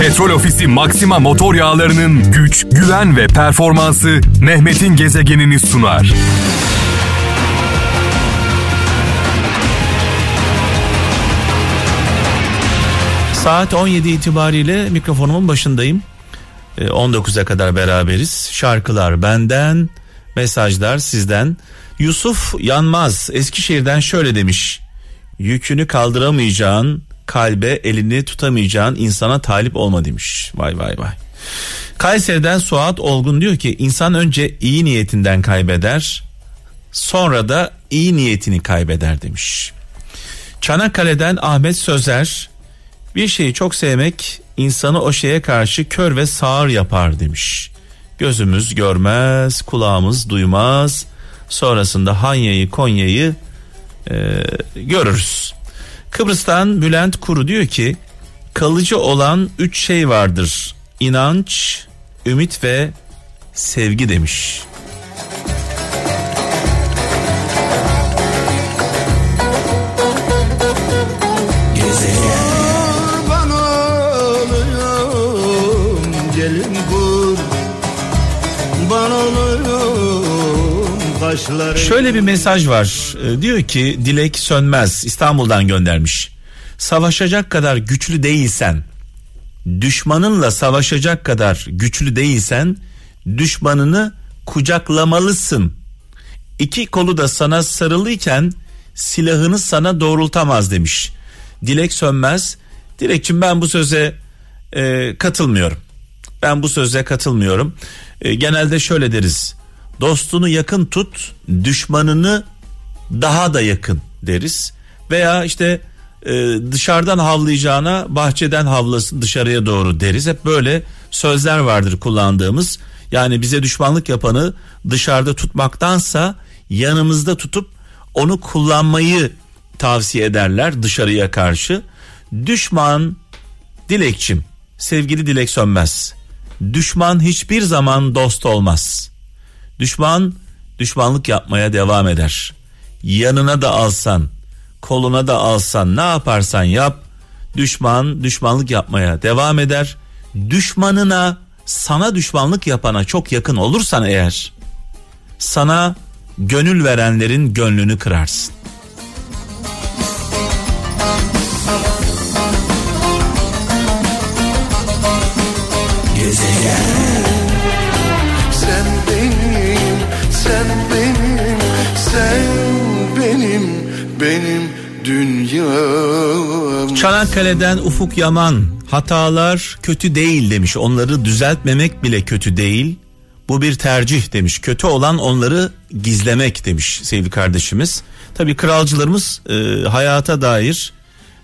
Petrol Ofisi Maxima motor yağlarının güç, güven ve performansı Mehmet'in gezegenini sunar. Saat 17 itibariyle mikrofonumun başındayım. 19'a kadar beraberiz. Şarkılar benden, mesajlar sizden. Yusuf Yanmaz Eskişehir'den şöyle demiş. Yükünü kaldıramayacağın, kalbe elini tutamayacağın insana talip olma demiş. Vay vay vay. Kayseri'den Suat Olgun diyor ki insan önce iyi niyetinden kaybeder sonra da iyi niyetini kaybeder demiş. Çanakkale'den Ahmet Sözer bir şeyi çok sevmek insanı o şeye karşı kör ve sağır yapar demiş. Gözümüz görmez, kulağımız duymaz. Sonrasında Hanya'yı, Konya'yı e, görürüz. Kıbrıs'tan Bülent Kuru diyor ki kalıcı olan üç şey vardır. İnanç, ümit ve sevgi demiş. Şöyle bir mesaj var. Ee, diyor ki Dilek Sönmez İstanbul'dan göndermiş. Savaşacak kadar güçlü değilsen, düşmanınla savaşacak kadar güçlü değilsen, düşmanını kucaklamalısın. İki kolu da sana sarılıyken silahını sana doğrultamaz demiş. Dilek Sönmez. Dilekçim ben bu söze e, katılmıyorum. Ben bu söze katılmıyorum. E, genelde şöyle deriz dostunu yakın tut, düşmanını daha da yakın deriz. Veya işte e, dışarıdan havlayacağına bahçeden havlasın dışarıya doğru deriz. Hep böyle sözler vardır kullandığımız. Yani bize düşmanlık yapanı dışarıda tutmaktansa yanımızda tutup onu kullanmayı tavsiye ederler dışarıya karşı. Düşman dilekçim sevgili dilek sönmez. Düşman hiçbir zaman dost olmaz. Düşman düşmanlık yapmaya devam eder. Yanına da alsan, koluna da alsan, ne yaparsan yap, düşman düşmanlık yapmaya devam eder. Düşmanına, sana düşmanlık yapana çok yakın olursan eğer, sana gönül verenlerin gönlünü kırarsın. Benim dünyam. Çanakkale'den Ufuk Yaman hatalar kötü değil demiş. Onları düzeltmemek bile kötü değil. Bu bir tercih demiş. Kötü olan onları gizlemek demiş sevgili kardeşimiz. Tabi kralcılarımız e, hayata dair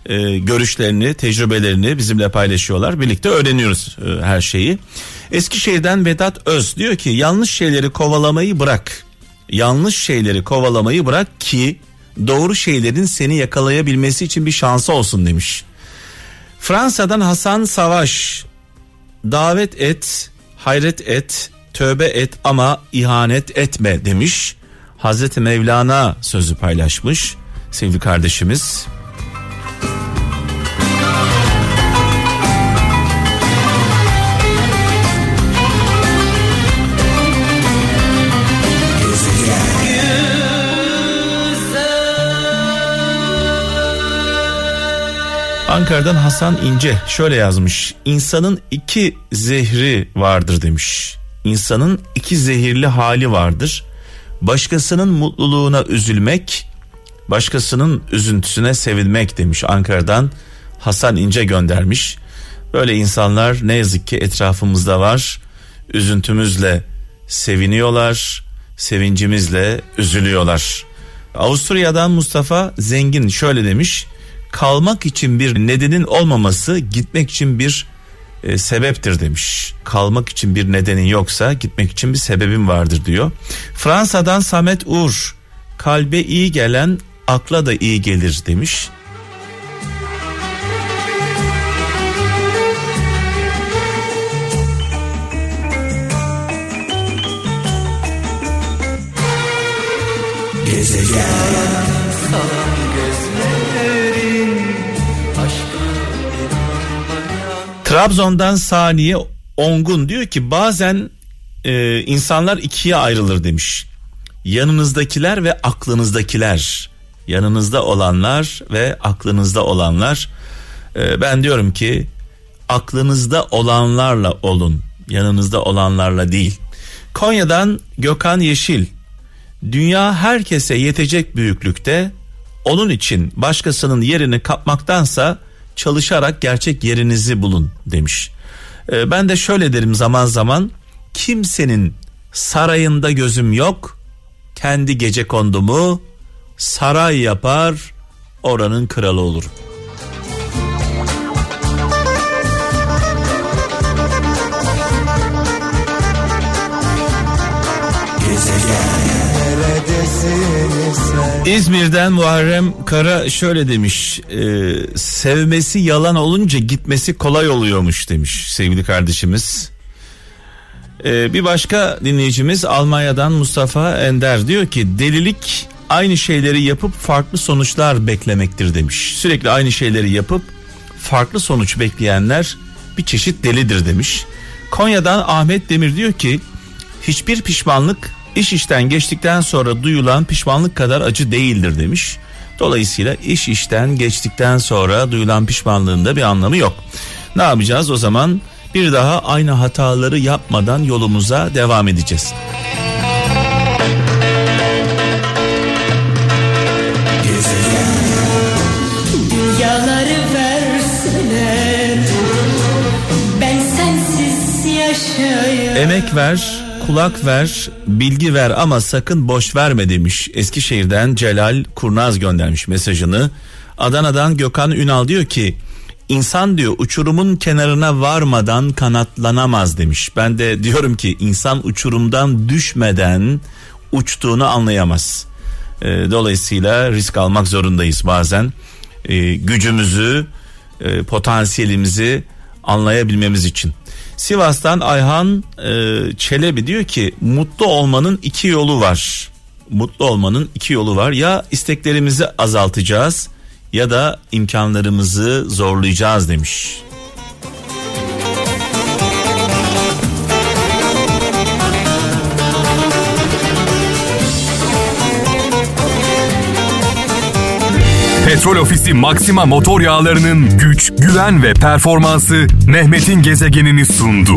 e, görüşlerini, tecrübelerini bizimle paylaşıyorlar. Birlikte öğreniyoruz e, her şeyi. Eskişehir'den Vedat Öz diyor ki yanlış şeyleri kovalamayı bırak. Yanlış şeyleri kovalamayı bırak ki doğru şeylerin seni yakalayabilmesi için bir şansı olsun demiş. Fransa'dan Hasan Savaş davet et, hayret et, tövbe et ama ihanet etme demiş. Hazreti Mevlana sözü paylaşmış sevgili kardeşimiz. Ankara'dan Hasan İnce şöyle yazmış. İnsanın iki zehri vardır demiş. İnsanın iki zehirli hali vardır. Başkasının mutluluğuna üzülmek, başkasının üzüntüsüne sevilmek demiş Ankara'dan Hasan İnce göndermiş. Böyle insanlar ne yazık ki etrafımızda var. Üzüntümüzle seviniyorlar, sevincimizle üzülüyorlar. Avusturya'dan Mustafa Zengin şöyle demiş kalmak için bir nedenin olmaması gitmek için bir e, sebeptir demiş. Kalmak için bir nedenin yoksa gitmek için bir sebebin vardır diyor. Fransa'dan Samet Uğur kalbe iyi gelen akla da iyi gelir demiş. Gezegen Trabzon'dan Saniye Ongun diyor ki bazen e, insanlar ikiye ayrılır demiş. Yanınızdakiler ve aklınızdakiler. Yanınızda olanlar ve aklınızda olanlar. E, ben diyorum ki aklınızda olanlarla olun. Yanınızda olanlarla değil. Konya'dan Gökhan Yeşil. Dünya herkese yetecek büyüklükte. Onun için başkasının yerini kapmaktansa çalışarak gerçek yerinizi bulun demiş. Ee, ben de şöyle derim zaman zaman kimsenin sarayında gözüm yok. Kendi gece kondumu saray yapar oranın kralı olurum. İzmir'den Muharrem Kara şöyle demiş e, sevmesi yalan olunca gitmesi kolay oluyormuş demiş sevgili kardeşimiz. E, bir başka dinleyicimiz Almanya'dan Mustafa Ender diyor ki delilik aynı şeyleri yapıp farklı sonuçlar beklemektir demiş. Sürekli aynı şeyleri yapıp farklı sonuç bekleyenler bir çeşit delidir demiş. Konya'dan Ahmet Demir diyor ki hiçbir pişmanlık iş işten geçtikten sonra duyulan pişmanlık kadar acı değildir demiş. Dolayısıyla iş işten geçtikten sonra duyulan pişmanlığın da bir anlamı yok. Ne yapacağız o zaman? Bir daha aynı hataları yapmadan yolumuza devam edeceğiz. Emek ver, kulak ver, bilgi ver ama sakın boş verme demiş. Eskişehir'den Celal Kurnaz göndermiş mesajını. Adana'dan Gökhan Ünal diyor ki insan diyor uçurumun kenarına varmadan kanatlanamaz demiş. Ben de diyorum ki insan uçurumdan düşmeden uçtuğunu anlayamaz. E, dolayısıyla risk almak zorundayız bazen. E, gücümüzü, e, potansiyelimizi anlayabilmemiz için. Sivas'tan Ayhan e, Çelebi diyor ki mutlu olmanın iki yolu var. Mutlu olmanın iki yolu var. Ya isteklerimizi azaltacağız ya da imkanlarımızı zorlayacağız demiş. Petrol Ofisi Maxima motor yağlarının güç, güven ve performansı Mehmet'in gezegenini sundu.